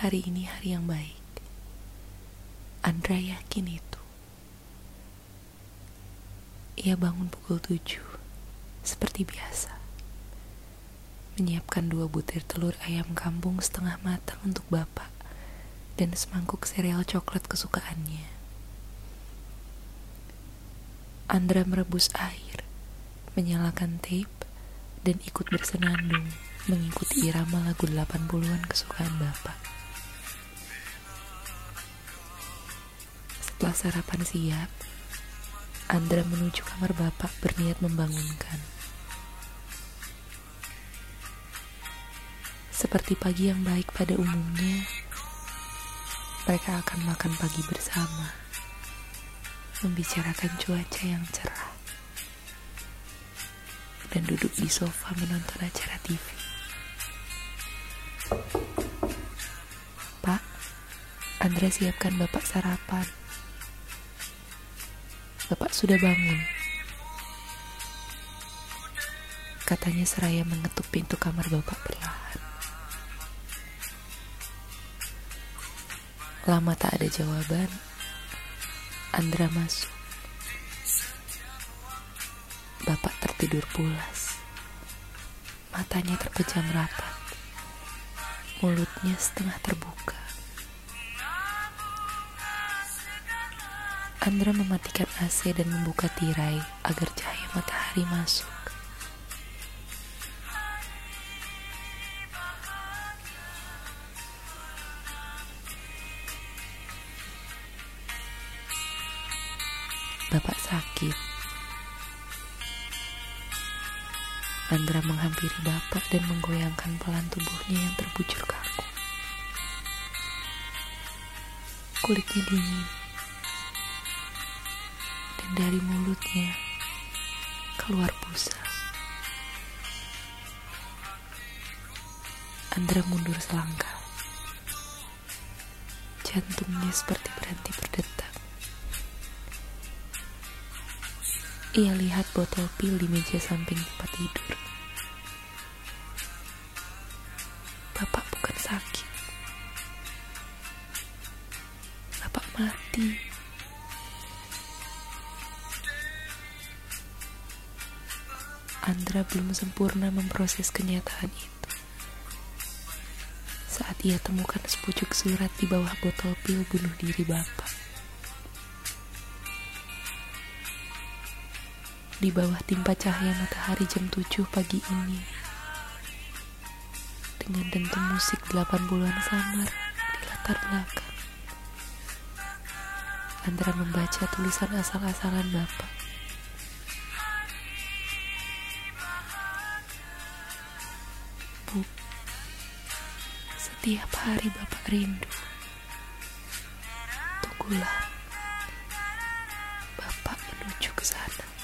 hari ini hari yang baik. Andra yakin itu. Ia bangun pukul tujuh, seperti biasa. Menyiapkan dua butir telur ayam kampung setengah matang untuk bapak dan semangkuk sereal coklat kesukaannya. Andra merebus air, menyalakan tape, dan ikut bersenandung mengikuti irama lagu 80-an kesukaan bapak. Setelah sarapan siap, Andra menuju kamar bapak berniat membangunkan. Seperti pagi yang baik pada umumnya, mereka akan makan pagi bersama, membicarakan cuaca yang cerah, dan duduk di sofa menonton acara TV. Pak, Andra siapkan bapak sarapan. Bapak sudah bangun. Katanya seraya mengetuk pintu kamar bapak perlahan. Lama tak ada jawaban. Andra masuk. Bapak tertidur pulas. Matanya terpejam rapat. Mulutnya setengah terbuka. Andra mematikan AC dan membuka tirai agar cahaya matahari masuk. Bapak sakit. Andra menghampiri bapak dan menggoyangkan pelan tubuhnya yang terbujur kaku. Kulitnya dingin dari mulutnya keluar busa. Andra mundur selangkah. Jantungnya seperti berhenti berdetak. Ia lihat botol pil di meja samping tempat tidur. Bapak bukan sakit. Bapak mati. Andra belum sempurna memproses kenyataan itu. Saat ia temukan sepucuk surat di bawah botol pil bunuh diri Bapak. Di bawah timpa cahaya matahari jam 7 pagi ini. Dengan dentum musik 80-an samar di latar belakang. Andra membaca tulisan asal-asalan Bapak. Bu, setiap hari Bapak rindu. Tunggulah, Bapak menuju ke sana.